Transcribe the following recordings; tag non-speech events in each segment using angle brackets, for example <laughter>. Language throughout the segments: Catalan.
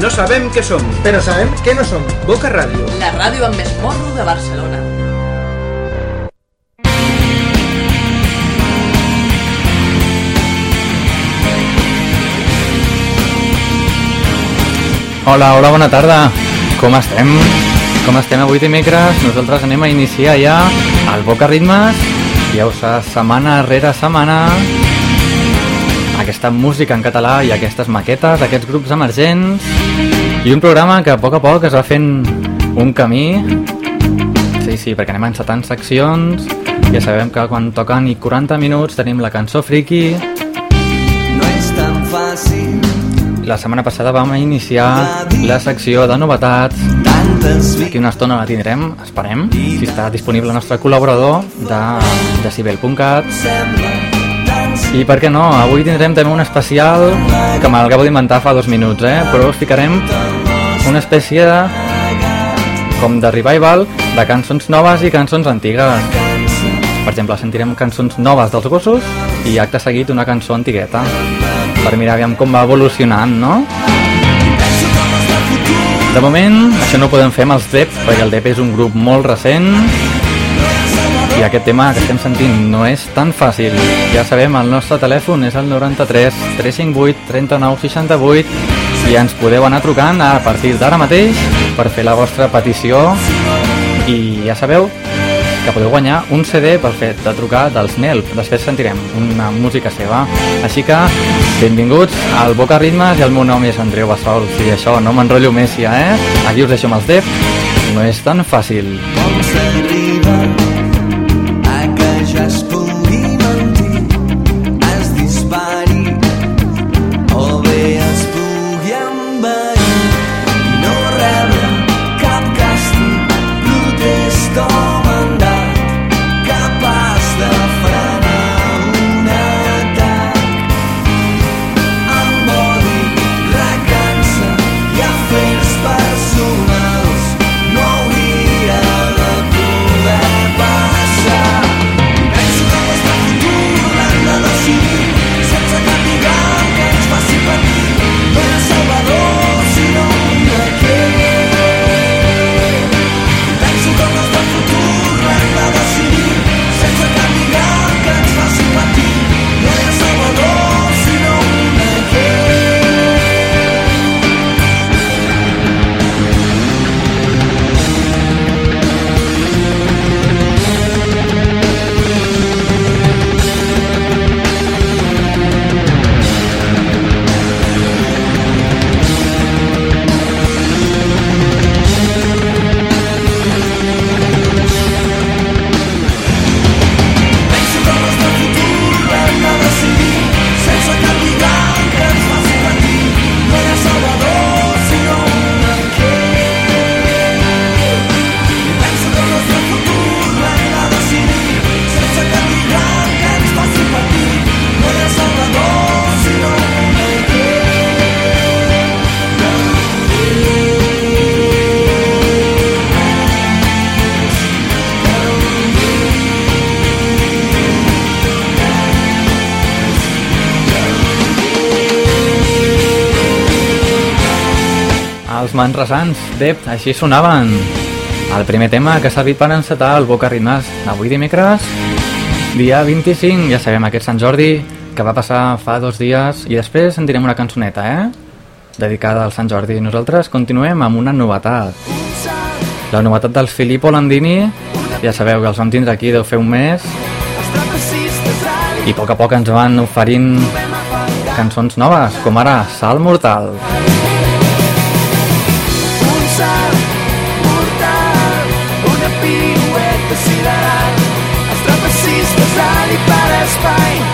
No sabem què som, però sabem què no som. Boca Ràdio. La ràdio amb més morro de Barcelona. Hola, hola, bona tarda. Com estem? Com estem avui dimecres? Nosaltres anem a iniciar ja el Boca Ritmes. Ja ho saps, setmana rere setmana. Aquesta música en català i aquestes maquetes, aquests grups emergents. I un programa que a poc a poc es va fent un camí. Sí, sí, perquè anem encetant seccions. Ja sabem que quan toquen i 40 minuts tenim la cançó friki. No és tan fàcil La setmana passada vam iniciar la secció de novetats D'aquí una estona la tindrem, esperem, si està disponible el nostre col·laborador de decibel.cat. I per què no, avui tindrem també un especial que m'acabo d'inventar fa dos minuts, eh? però us ficarem una espècie de, com de revival de cançons noves i cançons antigues. Per exemple, sentirem cançons noves dels gossos i acte seguit una cançó antigueta per mirar aviam com va evolucionant, no? De moment, això no ho podem fer amb els DEP, perquè el DEP és un grup molt recent i aquest tema que estem sentint no és tan fàcil. Ja sabem, el nostre telèfon és el 93 358 39 68 i ens podeu anar trucant a partir d'ara mateix per fer la vostra petició i ja sabeu que podeu guanyar un CD pel fet de trucar dels NELP. Després sentirem una música seva. Així que, benvinguts al Boca Ritmes i el meu nom és Andreu Bassols. I això, no m'enrotllo més ja, eh? Aquí us deixo amb els DEF. No és tan fàcil. com Els manresans, Dep, així sonaven. El primer tema que ha servit per encetar el Boca Ritmes avui dimecres, dia 25, ja sabem, aquest Sant Jordi, que va passar fa dos dies, i després sentirem una cançoneta, eh? Dedicada al Sant Jordi. Nosaltres continuem amb una novetat. La novetat del Filippo Landini, ja sabeu que els vam tindre aquí deu fer un mes, i a poc a poc ens van oferint cançons noves, com ara Salt Mortal. Un i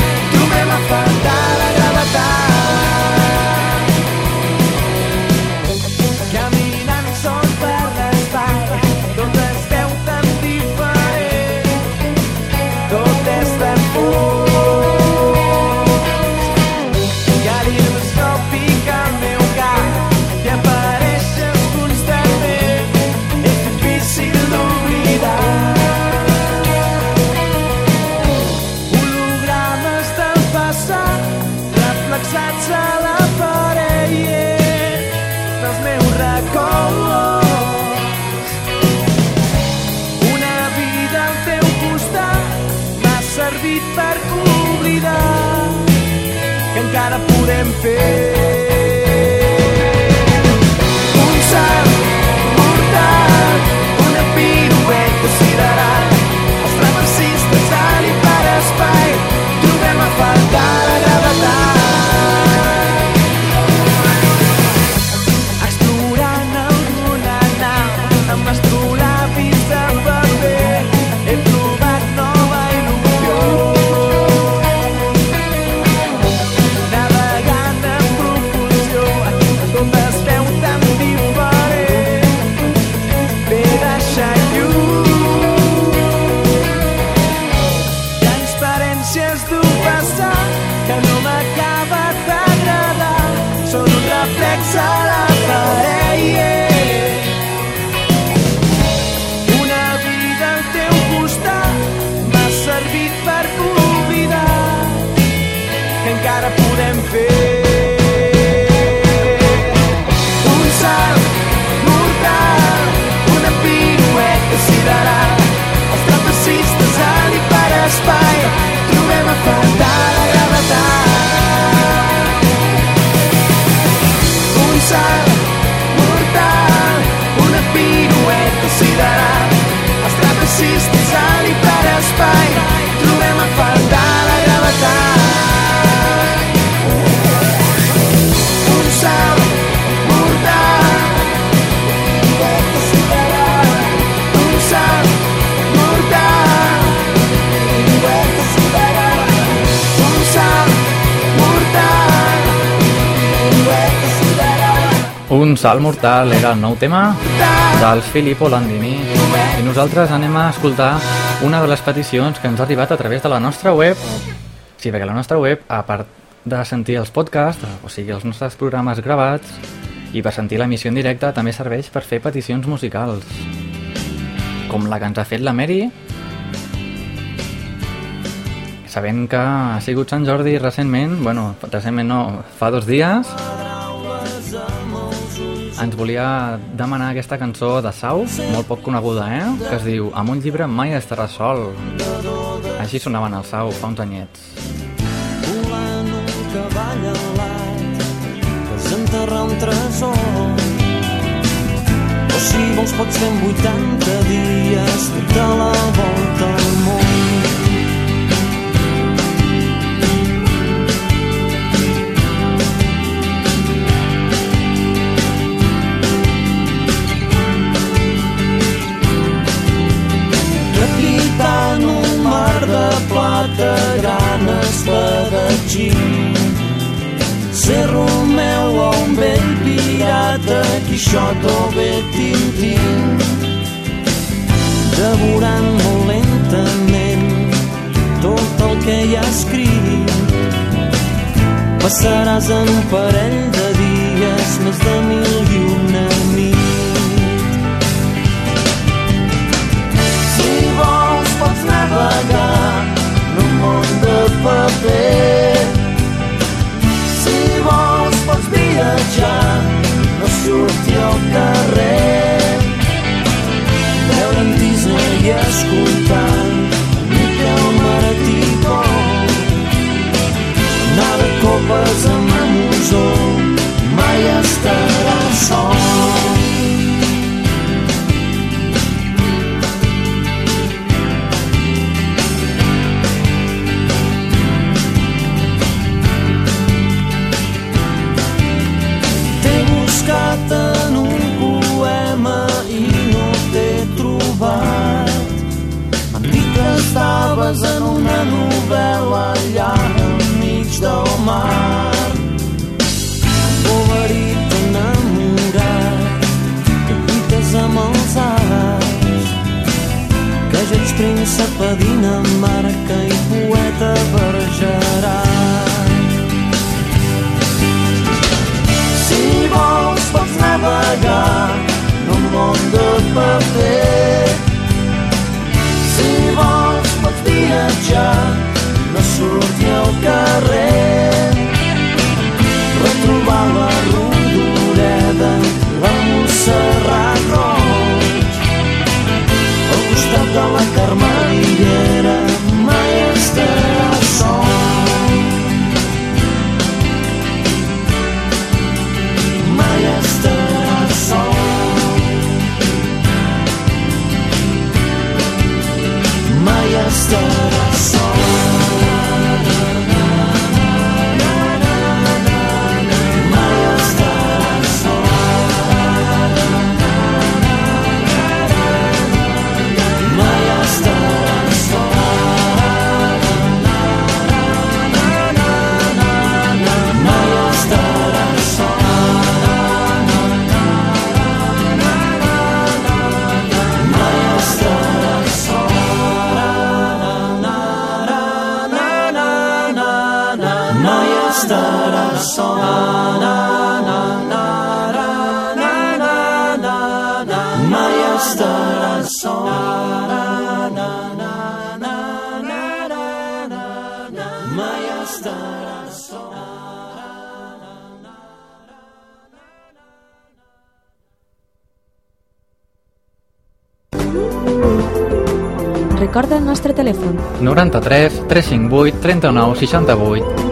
salt mortal era el nou tema dels Filippo Landini. I nosaltres anem a escoltar una de les peticions que ens ha arribat a través de la nostra web. Sí, perquè la nostra web, a part de sentir els podcasts, o sigui, els nostres programes gravats i per sentir l'emissió en directe també serveix per fer peticions musicals. Com la que ens ha fet la Mary sabent que ha sigut Sant Jordi recentment, bueno, recentment no, fa dos dies ens volia demanar aquesta cançó de Sau, molt poc coneguda, eh? Que es diu Amb un llibre mai estarà sol. Així sonaven el Sau fa uns anyets. volant un cavall alat desenterrar un tresor o si vols pots fer en 80 dies tota la volta plata gran espadatxí ser Romeu o un vell pirata Quixot o bé Tintín devorant molt lentament tot el que hi ha escrit. Passaràs en parell de dies més de mil i una nit. Si vols pots navegar paper. Si vols pots viatjar, no surti al carrer. Veure en Disney i escoltant Miquel Martí Anar de copes amb la musó, mai estarà sol. Estaves en una novel·la allà enmig del mar. Boverit enamorat, que lluites amb els arts. Que jo ets príncep a Dinamarca i poeta bergerat. Si vols pots navegar en un món de paper. Viatjar, no surti al carrer. Retrobar la Rodoreda, la Montserrat Roig. Al costat de la Carmenillera Recorda el nostre telèfon 93 358 39 68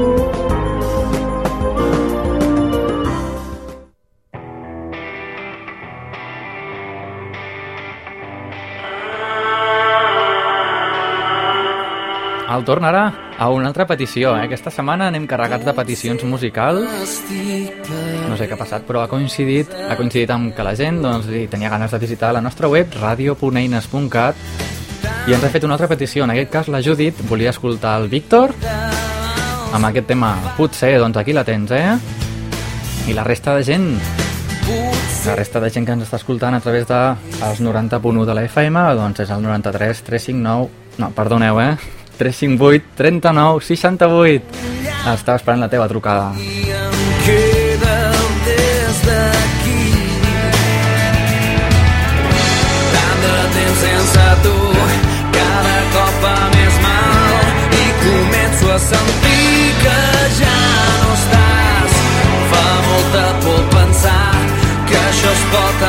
El torn ara a una altra petició. Eh? Aquesta setmana anem carregats de peticions musicals. No sé què ha passat, però ha coincidit, ha coincidit amb que la gent doncs, tenia ganes de visitar la nostra web radio.eines.cat i ens ha fet una altra petició. En aquest cas, la Judit volia escoltar el Víctor amb aquest tema. Potser, doncs aquí la tens, eh? I la resta de gent la resta de gent que ens està escoltant a través de els 90.1 de la FM, doncs és el 93 359... No, perdoneu, eh? 358 39 68. Estava esperant la teva trucada. Començo a sentir que ja no estàs. Fa molta por pensar que això es pot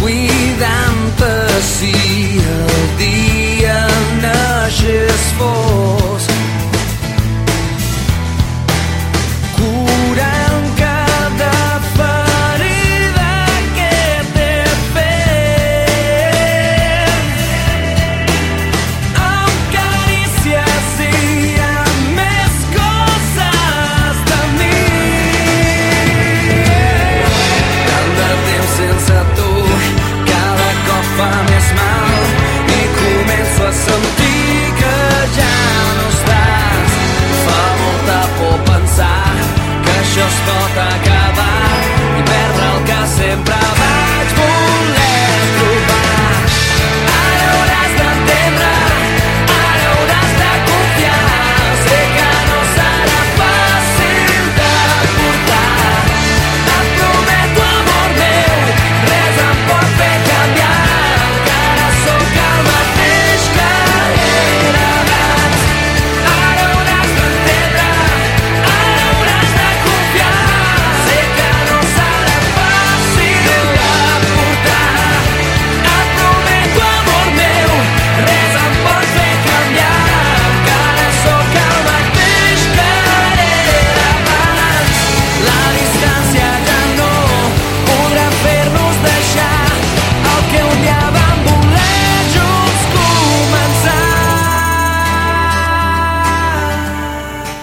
cuidant-te si el dia naixés fos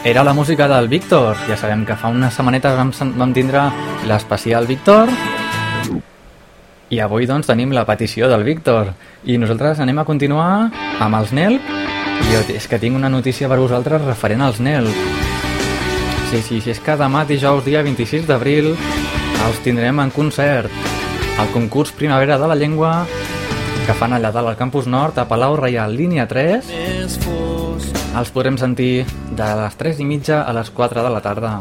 Era la música del Víctor. Ja sabem que fa unes setmanetes vam, vam tindre l'especial Víctor. I avui doncs tenim la petició del Víctor. I nosaltres anem a continuar amb els NELP i jo és que tinc una notícia per vosaltres referent als NELP Sí, sí, sí, és que demà dijous, dia 26 d'abril, els tindrem en concert. Al concurs Primavera de la Llengua que fan allà dalt al Campus Nord a Palau Reial, línia 3. Els podrem sentir de les 3 i mitja a les 4 de la tarda.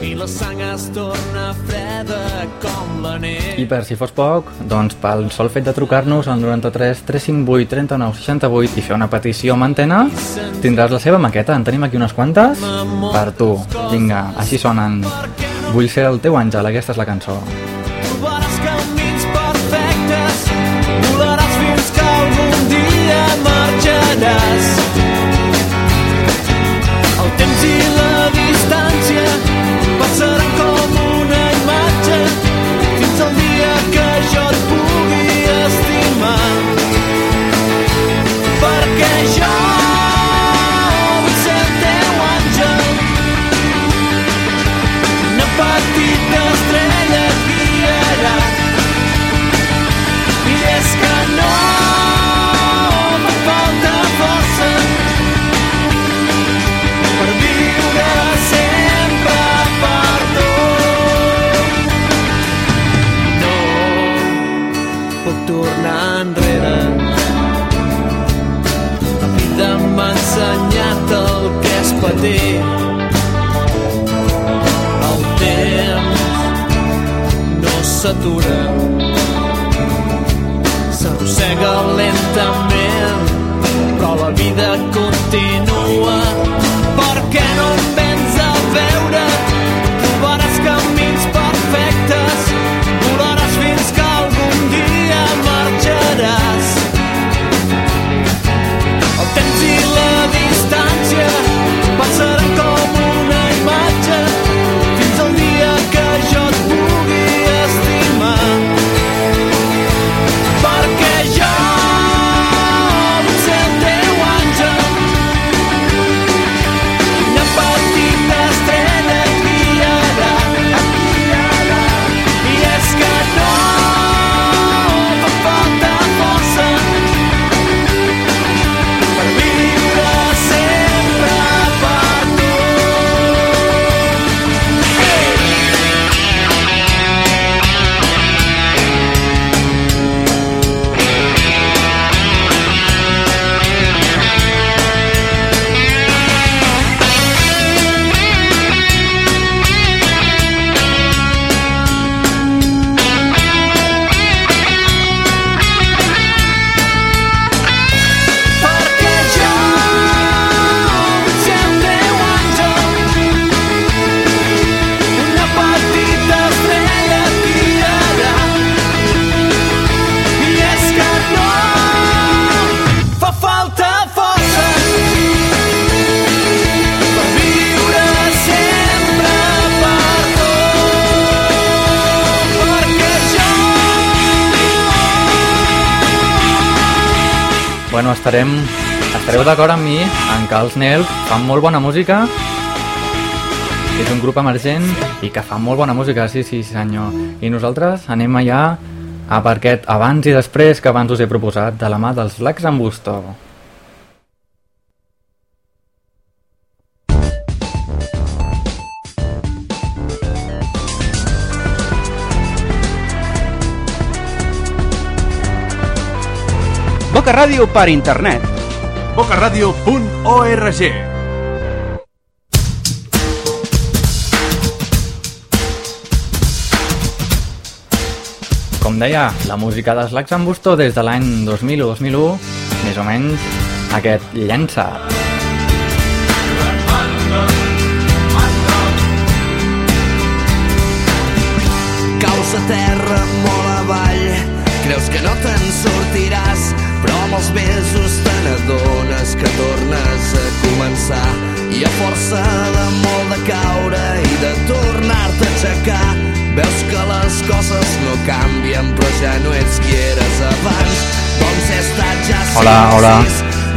i la sang es torna freda com la neu. I per si fos poc, doncs pel sol fet de trucar-nos al 93 358 39 68 i fer una petició amb antena, tindràs la seva maqueta. En tenim aquí unes quantes per tu. Vinga, així sonen. Vull ser el teu àngel, aquesta és la cançó. Trobaràs patir el temps no s'atura s'arrossega lentament però la vida continua que els Nelp fan molt bona música és un grup emergent i que fa molt bona música, sí, sí, senyor. I nosaltres anem allà a per aquest abans i després que abans us he proposat de la mà dels Lacs en Busto. Boca Ràdio per internet. bocaradio.org Com deia, la música dels Lacs en Busto des de l'any 2000 o 2001, més o menys, aquest llença. Caus a terra molt avall Creus que no sortiràs Els mesos te n'adones que tornes a començar. I a força de molt de caure i de tornar-te a aixecar. Veus que les coses no canvien però ja no ets qui eres abans. Doncs he estat ja Hola, hola.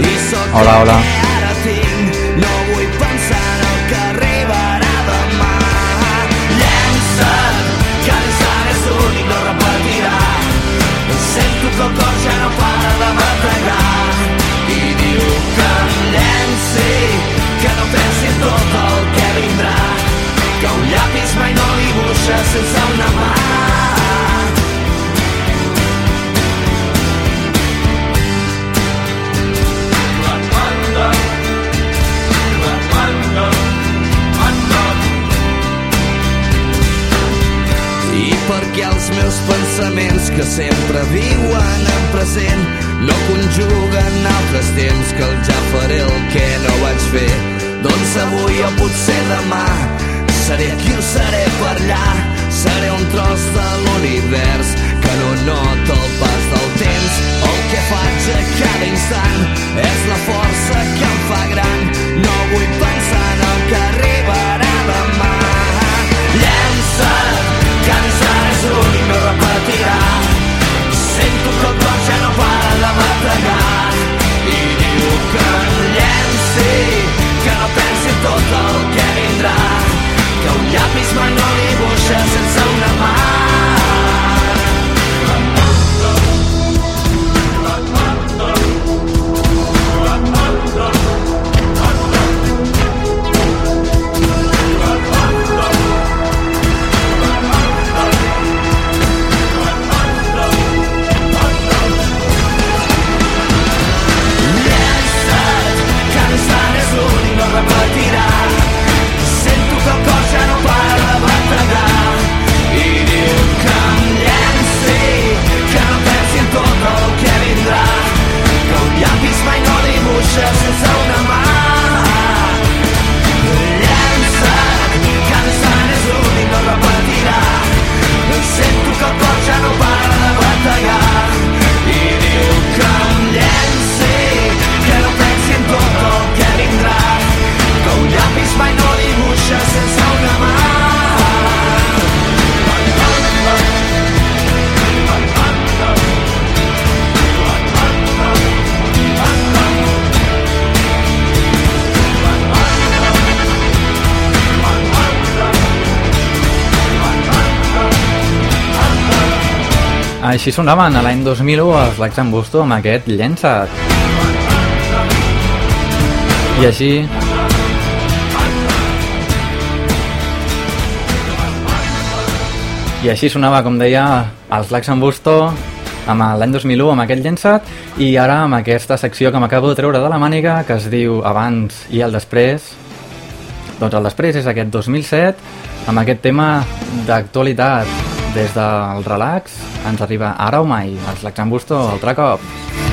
I sóc Hola, hola. que ara tinc. No vull pensar en el que arribarà demà. Llença't, que és únic, no repetirà Sento que el cor ja no para de I diu que em llenci Que no pensi en tot el que vindrà dibuixa sense una mà. I perquè els meus pensaments que sempre viuen en present no conjuguen altres temps que el ja faré el que no vaig fer. Doncs avui o potser demà seré aquí o seré per allà. Seré un tros de l'univers que no nota el pas del temps. El que faig a cada instant és la força que em fa gran. No vull pensar en el que arribarà Així sonaven. A l'any 2001 els Lacs en Busto amb aquest Llença't. I així... I així sonava, com deia, els Lacs en Busto amb l'any 2001 amb aquest Llença't. I ara amb aquesta secció que m'acabo de treure de la màniga que es diu Abans i el Després. Doncs el després és aquest 2007 amb aquest tema d'actualitat des del relax ens arriba ara o mai els Lacs en Busto altre cop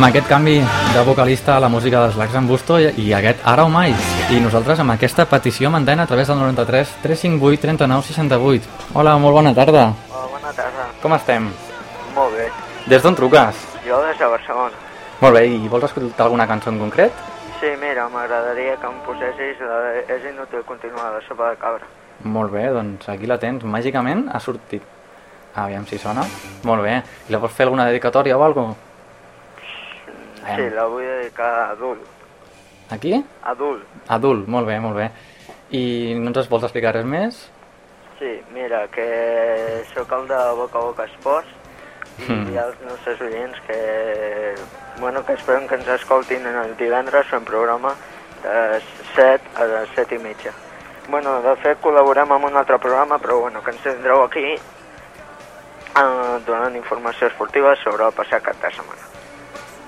amb aquest canvi de vocalista a la música dels Lacs en Busto i, aquest Ara o Mai. I nosaltres amb aquesta petició antena a través del 93 358 39 68. Hola, molt bona tarda. Hola, bona tarda. Com estem? Molt bé. Des d'on truques? Jo des de Barcelona. Molt bé, i vols escoltar alguna cançó en concret? Sí, mira, m'agradaria que em posessis la de És inútil continuar de sopa de cabra. Molt bé, doncs aquí la tens. Màgicament ha sortit. Aviam si sona. Molt bé. I la vols fer alguna dedicatòria o alguna cosa? Sí, la vull dedicar a adult. Aquí? Adult. Adult, molt bé, molt bé. I no ens vols explicar res més? Sí, mira, que sóc el de Boca a Boca Esports i Mm. hi ha els nostres oients que, bueno, que esperen que ens escoltin el divendres fent programa de 7 a les 7 i mitja. Bueno, de fet col·laborem amb un altre programa, però bueno, que ens tindreu aquí eh, donant informació esportiva sobre el passat cap de setmana.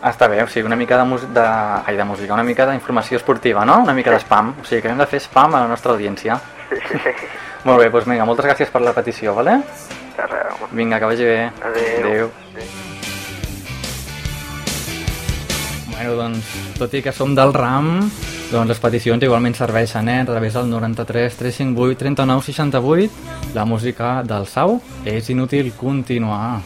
Ah, està bé, o sigui, una mica de, de... Ai, de música, una mica d'informació esportiva, no? Una mica d'espam. O sigui, que hem de fer spam a la nostra audiència. Sí, sí, sí. Molt bé, doncs vinga, moltes gràcies per la petició, vale? De res, home. Vinga, que vagi bé. Adéu. Adéu. Adéu. Bueno, doncs, tot i que som del RAM, doncs les peticions igualment serveixen, eh? A través del 93 358 39 68, la música del Sau. És inútil continuar.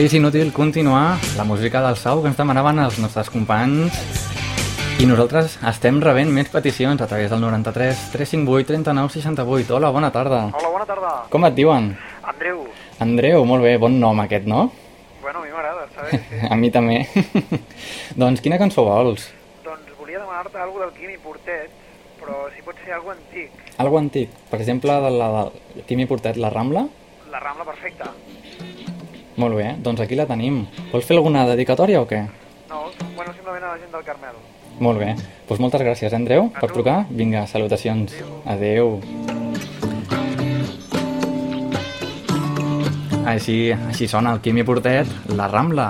És inútil continuar la música del Sau que ens demanaven els nostres companys i nosaltres estem rebent més peticions a través del 93 358 39 68. Hola, bona tarda. Hola, bona tarda. Com et diuen? Andreu. Andreu, molt bé, bon nom aquest, no? Bueno, a mi m'agrada, saber, <laughs> sí. A mi també. <laughs> doncs quina cançó vols? Doncs volia demanar-te alguna del Quimi Portet, però si pot ser alguna antic. Algo antic. Per exemple, de la del Quimi Portet, La Rambla? La Rambla perfecta. Molt bé, doncs aquí la tenim. Vols fer alguna dedicatòria o què? No, bueno, simplement a la gent del Carmel. Molt bé. Doncs moltes gràcies, Andreu, A per tu. trucar. Vinga, salutacions. Adeu. Així, així sona el Quimi Portet, La Rambla.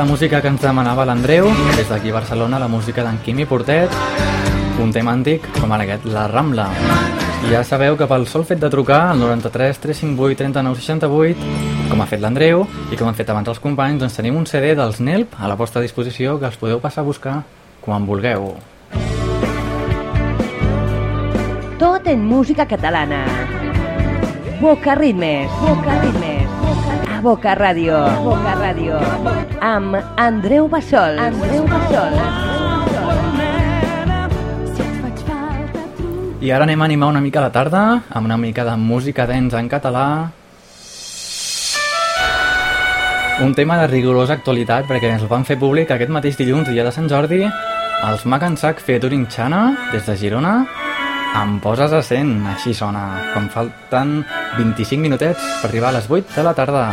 La música que ens demanava l'Andreu, des d'aquí Barcelona, la música d'en Quimi Portet, un tema antic, com ara aquest, La Rambla. Ja sabeu que pel sol fet de trucar al 93 358 39 68, com ha fet l'Andreu i com han fet abans els companys, doncs tenim un CD dels NELP a la vostra disposició que els podeu passar a buscar quan vulgueu. Tot en música catalana. Boca Ritmes. Boca Ritmes. Boca Ràdio. Boca Ràdio. Amb Andreu Bassol. Andreu Bassol. I ara anem a animar una mica la tarda amb una mica de música dents en català. Un tema de rigorosa actualitat perquè ens el van fer públic aquest mateix dilluns, dia de Sant Jordi, els Mac Sac featuring Xana, des de Girona, em poses a 100, així sona, quan falten 25 minutets per arribar a les 8 de la tarda.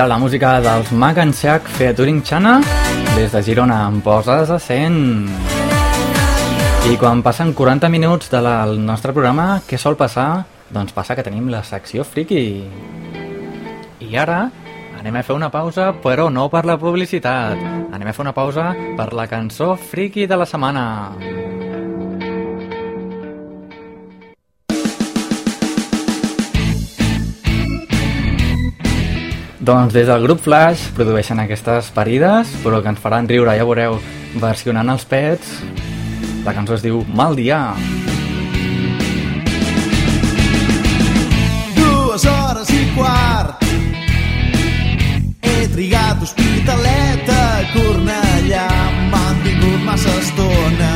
Era la música dels Mac and Shack featuring Chana des de Girona. Em poses a 100. I quan passen 40 minuts del nostre programa, què sol passar? Doncs passa que tenim la secció friki. I ara anem a fer una pausa, però no per la publicitat. Anem a fer una pausa per la cançó friki de la setmana. Doncs des del grup Flash produeixen aquestes parides, però que ens faran riure, ja veureu, versionant els pets. La cançó es diu Mal dia. Dues hores i quart He trigat Hospitalet a Cornellà M'han tingut massa estona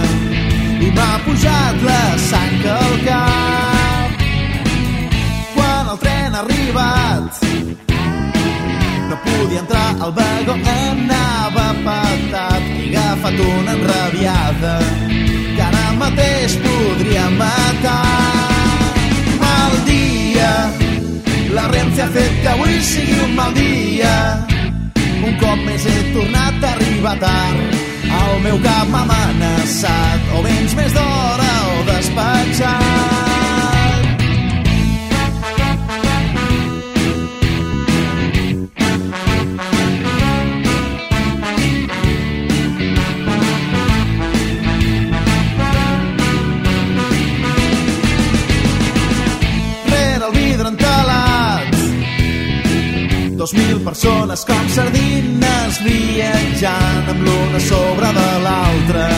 I m'ha pujat la sang al cap Quan el tren ha arribat podia entrar al vagó, anava patat i agafat una enrabiada que ara mateix podria matar. Mal dia, la Renfe ha fet que avui sigui un mal dia. Un cop més he tornat a arribar tard. El meu cap m'ha amenaçat, o vens més d'hora o despatxat. Dos mil persones com sardines viatjant amb l'una sobre de l'altra.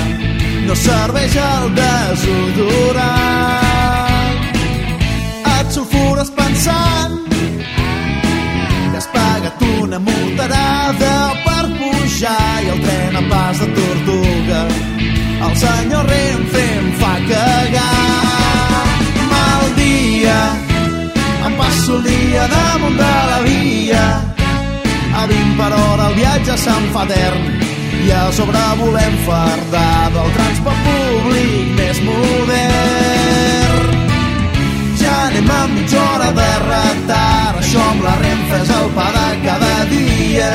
No serveix el desodorant. Et sulfures pensant que has pagat una multarada per pujar i el tren a pas de tortuga. El senyor Renfe em fa cagar. Dia damunt de la via. A 20 per hora el viatge se'n fa etern i a sobre volem fardar del transport públic més modern. Ja anem amb mitja hora de retard, això amb la Renfe és el pa de cada dia.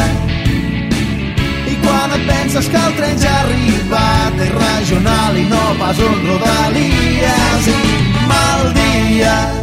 I quan et penses que el tren ja ha arribat, és regional i no pas un rodalies i mal dia.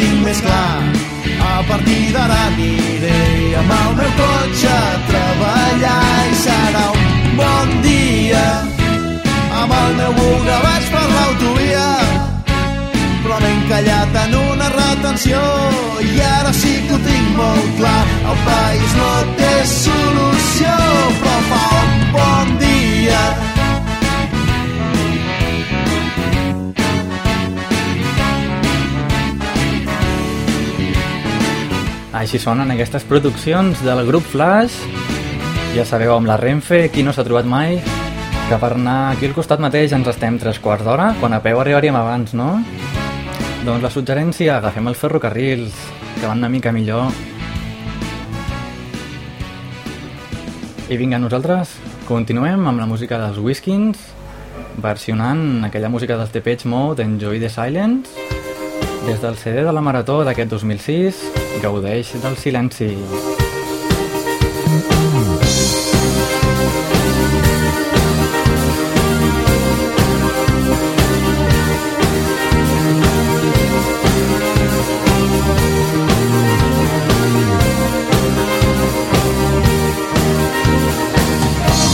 Tinc més clar. A partir d'ara aniré amb el meu cotxe a treballar i serà un bon dia. Amb el meu buga vaig per l'autovia, però m'he encallat en una retenció i ara sí que ho tinc molt clar. El país no té solució, però fa un bon dia. Així sonen aquestes produccions del grup Flash. Ja sabeu, amb la Renfe, qui no s'ha trobat mai, que per anar aquí al costat mateix ens estem tres quarts d'hora, quan a peu arribaríem abans, no? Doncs la suggerència, agafem els ferrocarrils, que van una mica millor. I vinga, nosaltres continuem amb la música dels Whiskins, versionant aquella música dels Depeche Mode, Enjoy the Silence, des del CD de la Marató d'aquest 2006, gaudeix del silenci.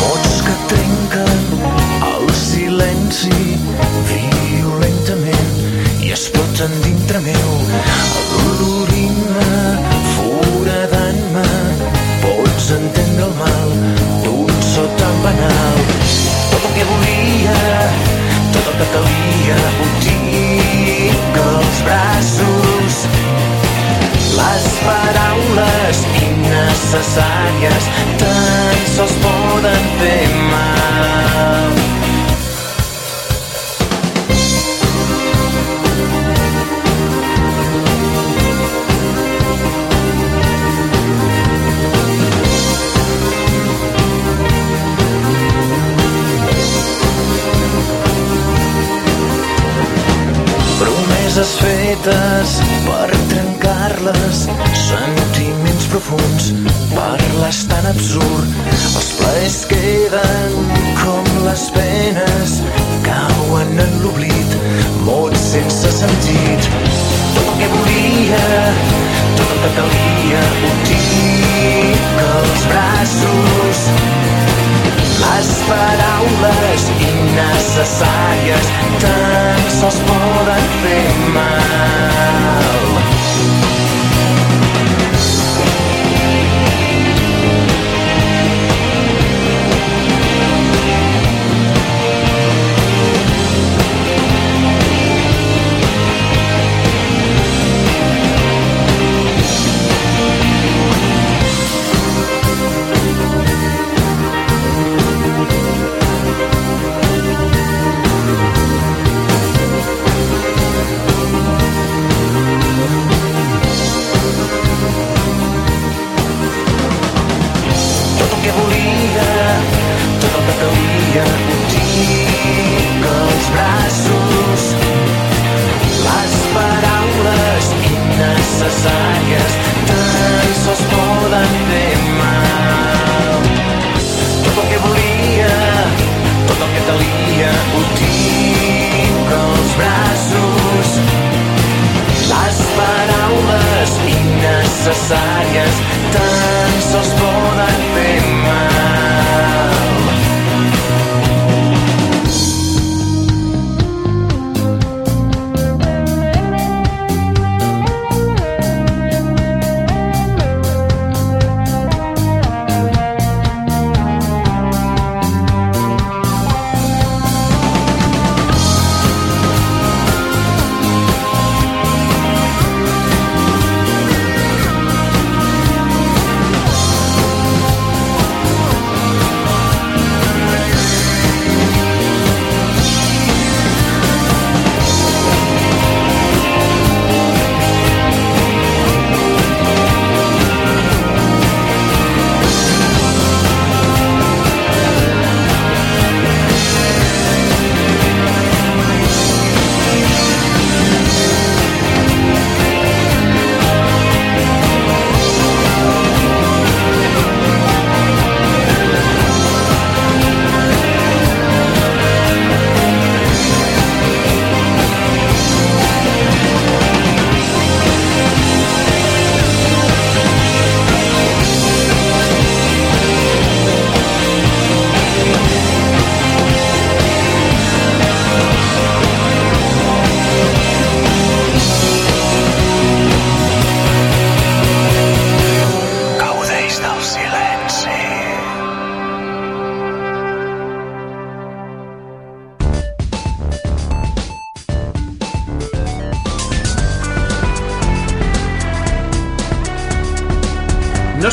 Mots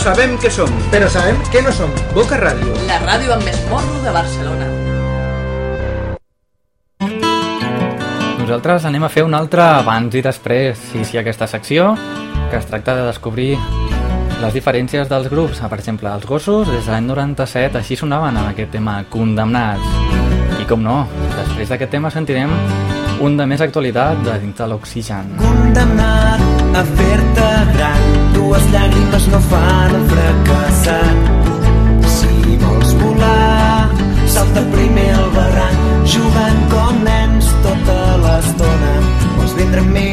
sabem què som, però sabem què no som. Boca Ràdio. La ràdio amb més morro de Barcelona. Nosaltres anem a fer un altre abans i després, sí, sí, aquesta secció, que es tracta de descobrir les diferències dels grups. Per exemple, els gossos, des de l'any 97, així sonaven amb aquest tema, Condemnats. I com no, després d'aquest tema sentirem un de més actualitat de dins de l'Oxigen. Condemnat a fer-te gran, dues llàgrimes no fan un fracassat. Si vols volar, salta primer al barranc, jugant com nens tota l'estona. Vols vindre amb mi?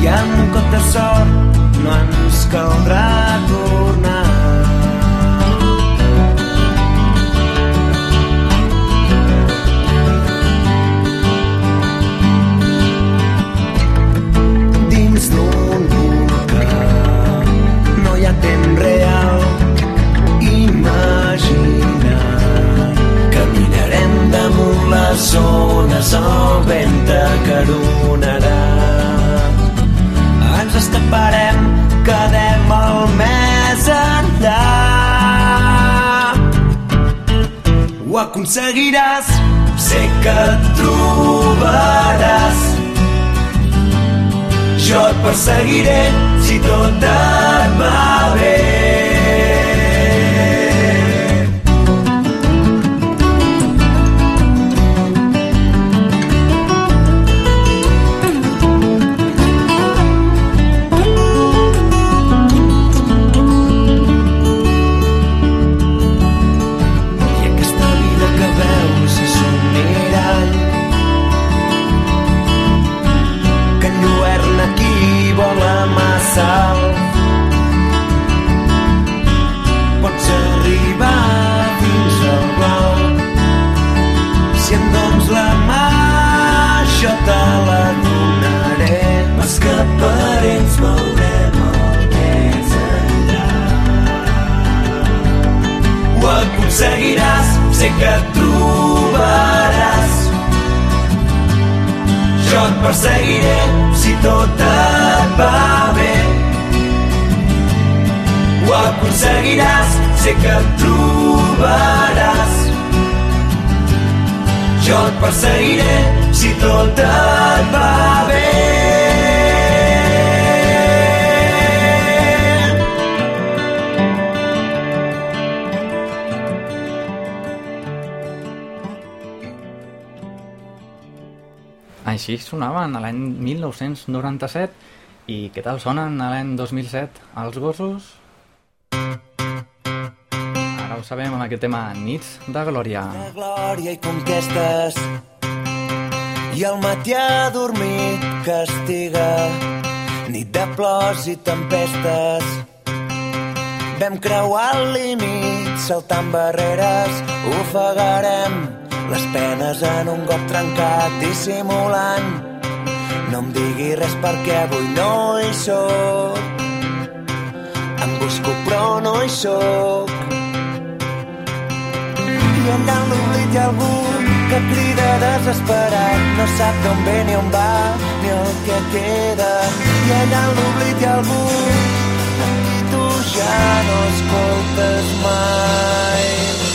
I amb un cop de sort no ens caldrà tornar. les ones el vent t'acaronarà. Ens escaparem, quedem al més enllà. Ho aconseguiràs, sé que et trobaràs. Jo et perseguiré si tot et va bé. Sonaven a l'any 1997 i què tal sonen a l'any 2007 els gossos? Ara ho sabem amb aquest tema Nits de Glòria. de glòria i conquestes i el matí adormit castiga nit de plors i tempestes vam creuar el límit saltant barreres ofegarem les penes en un got trencat dissimulant no em digui res perquè avui no hi sóc em busco però no hi sóc i allà en l'oblit hi ha algú que crida desesperat, no sap d'on ve ni on va, ni el que queda. I allà en l'oblit hi ha algú a qui tu ja no escoltes mai.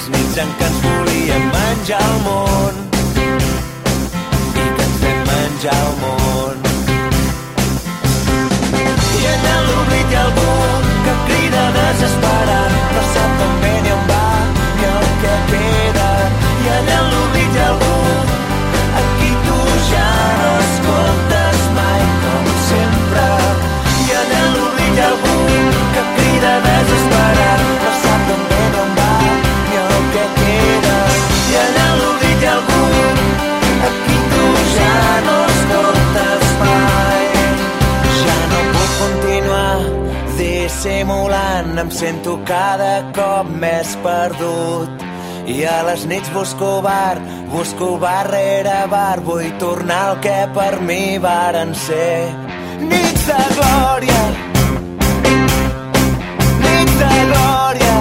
Les nits en què ens volíem menjar el món i que ens vam menjar el món. Dissimulant, em sento cada cop més perdut. I a les nits busco bar, busco bar rere bar, vull tornar al que per mi varen ser. Nits de glòria, nits de glòria,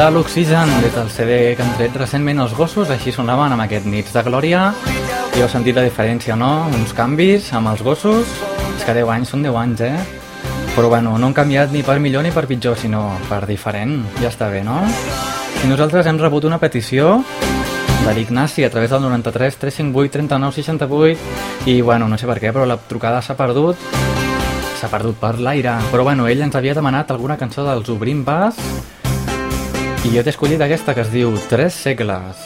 de l'Oxigen, des del CD que han tret recentment els gossos, així sonaven amb aquest Nits de Glòria. I heu sentit la diferència, no? Uns canvis amb els gossos. És que 10 anys són 10 anys, eh? Però bueno, no han canviat ni per millor ni per pitjor, sinó per diferent. Ja està bé, no? I nosaltres hem rebut una petició de l'Ignasi a través del 93 358 39 68 i bueno, no sé per què, però la trucada s'ha perdut s'ha perdut per l'aire però bueno, ell ens havia demanat alguna cançó dels Obrim Pas i jo t'he escollit aquesta que es diu Tres segles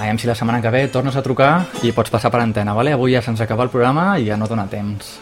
Aviam si la setmana que ve tornes a trucar i pots passar per antena, vale? Avui ja se'ns acaba el programa i ja no dona temps.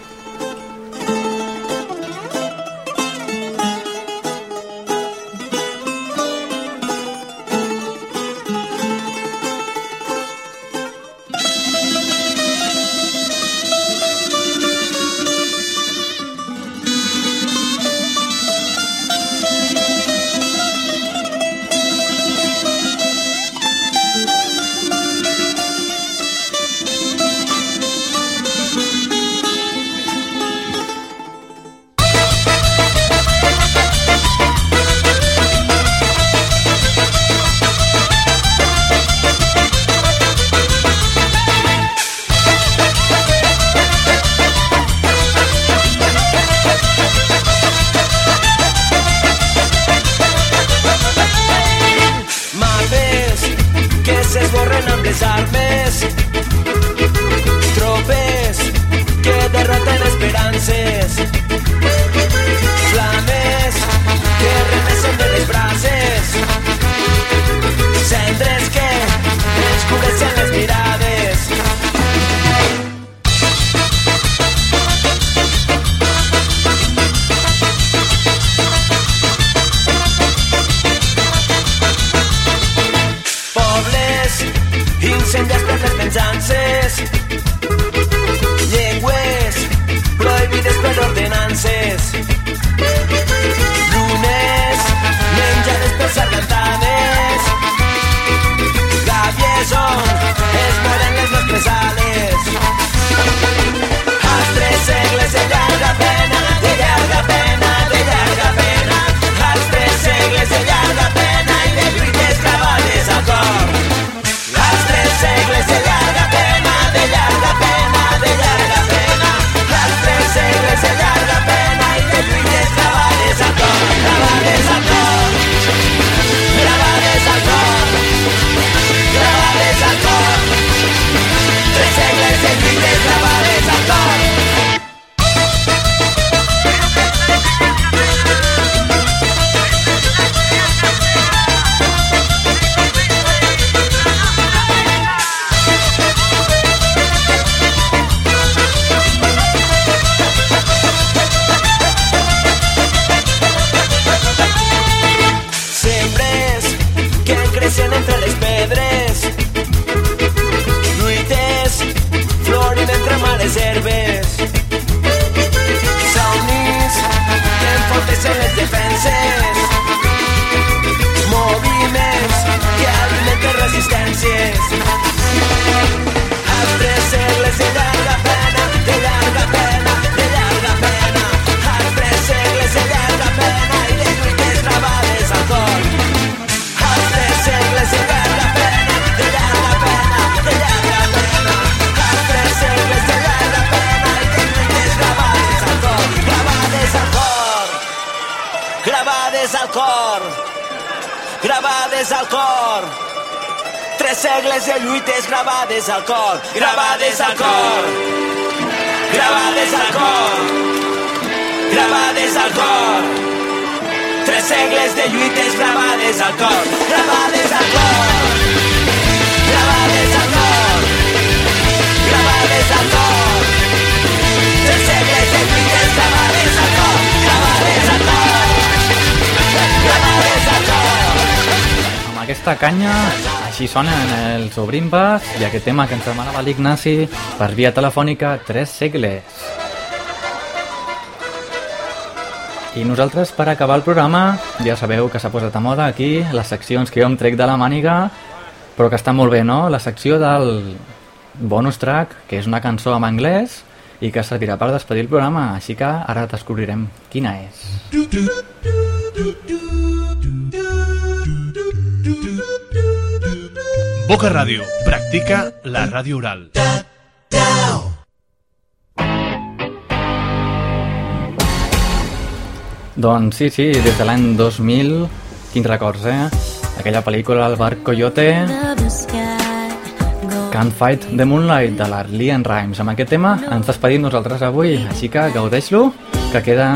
besar defenses Moviments que alimenten resistències Gravades al cor. Tres segles de lluites gravades al cor, gravades al cor, gravades al cor, gravades al cor. Tres segles de lluites gravades al cor, gravades al cor, aquesta canya, així sonen els Obrimbas i aquest tema que ens demanava l'Ignasi per via telefònica Tres segles. I nosaltres, per acabar el programa, ja sabeu que s'ha posat a moda aquí les seccions que jo em trec de la màniga, però que està molt bé, no? La secció del bonus track, que és una cançó en anglès i que servirà per despedir el programa, així que ara descobrirem quina és. Boca Ràdio. Practica la ràdio oral. Doncs sí, sí, des de l'any 2000 Quins records, eh? Aquella pel·lícula, El bar Coyote, Can't Fight the Moonlight, de la Lian Rimes. Amb aquest tema ens despedim nosaltres avui, així que gaudeix-lo, que queda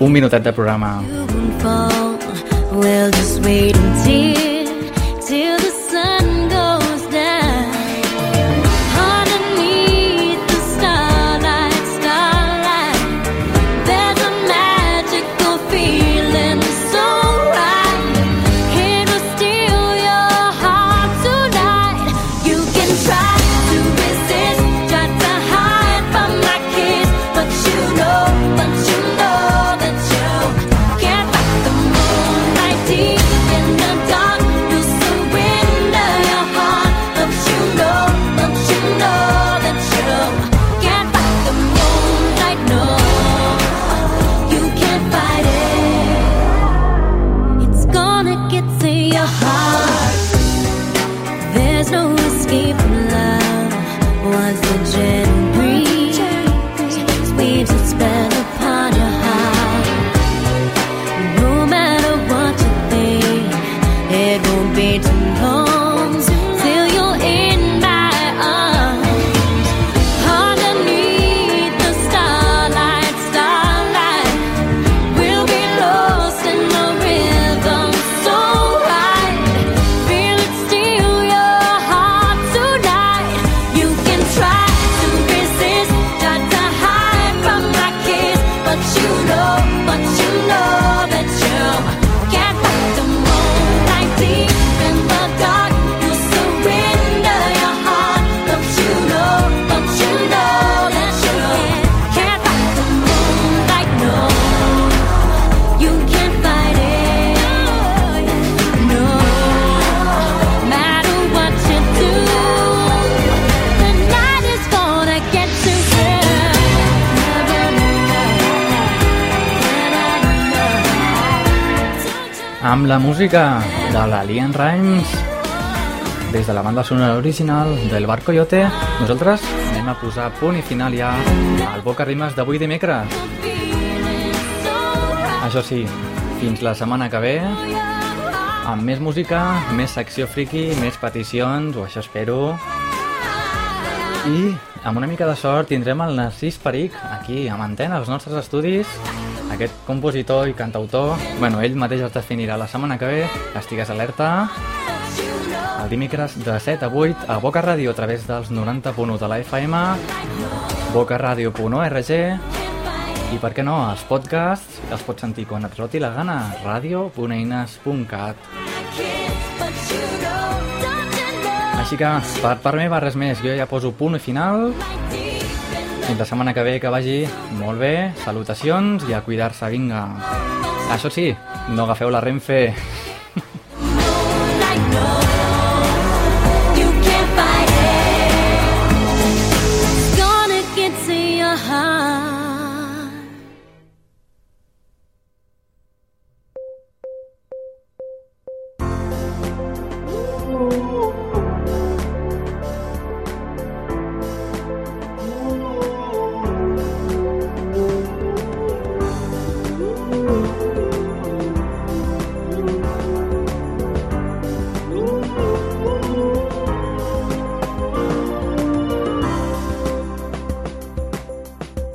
un minutet de programa. We'll just wait until Amb la música de la Lian Rimes, des de la banda sonora original del Bar Coyote, nosaltres anem a posar punt i final ja al Boca Rimes d'avui dimecres. Això sí, fins la setmana que ve, amb més música, més secció friki, més peticions, o això espero. I amb una mica de sort tindrem el Narcís Peric aquí, amb antena, als nostres estudis. Aquest compositor i cantautor, bueno, ell mateix es definirà la setmana que ve, estigues alerta. El dimecres de 7 a 8 a Boca Ràdio a través dels 90.1 de la FM, bocaradio.org i per què no, els podcasts els pots sentir quan et roti la gana, radio.eines.cat. Així que, per part meva, res més. Jo ja poso punt final. Fins la setmana que ve, que vagi molt bé. Salutacions i a cuidar-se, vinga. Això sí, no agafeu la Renfe.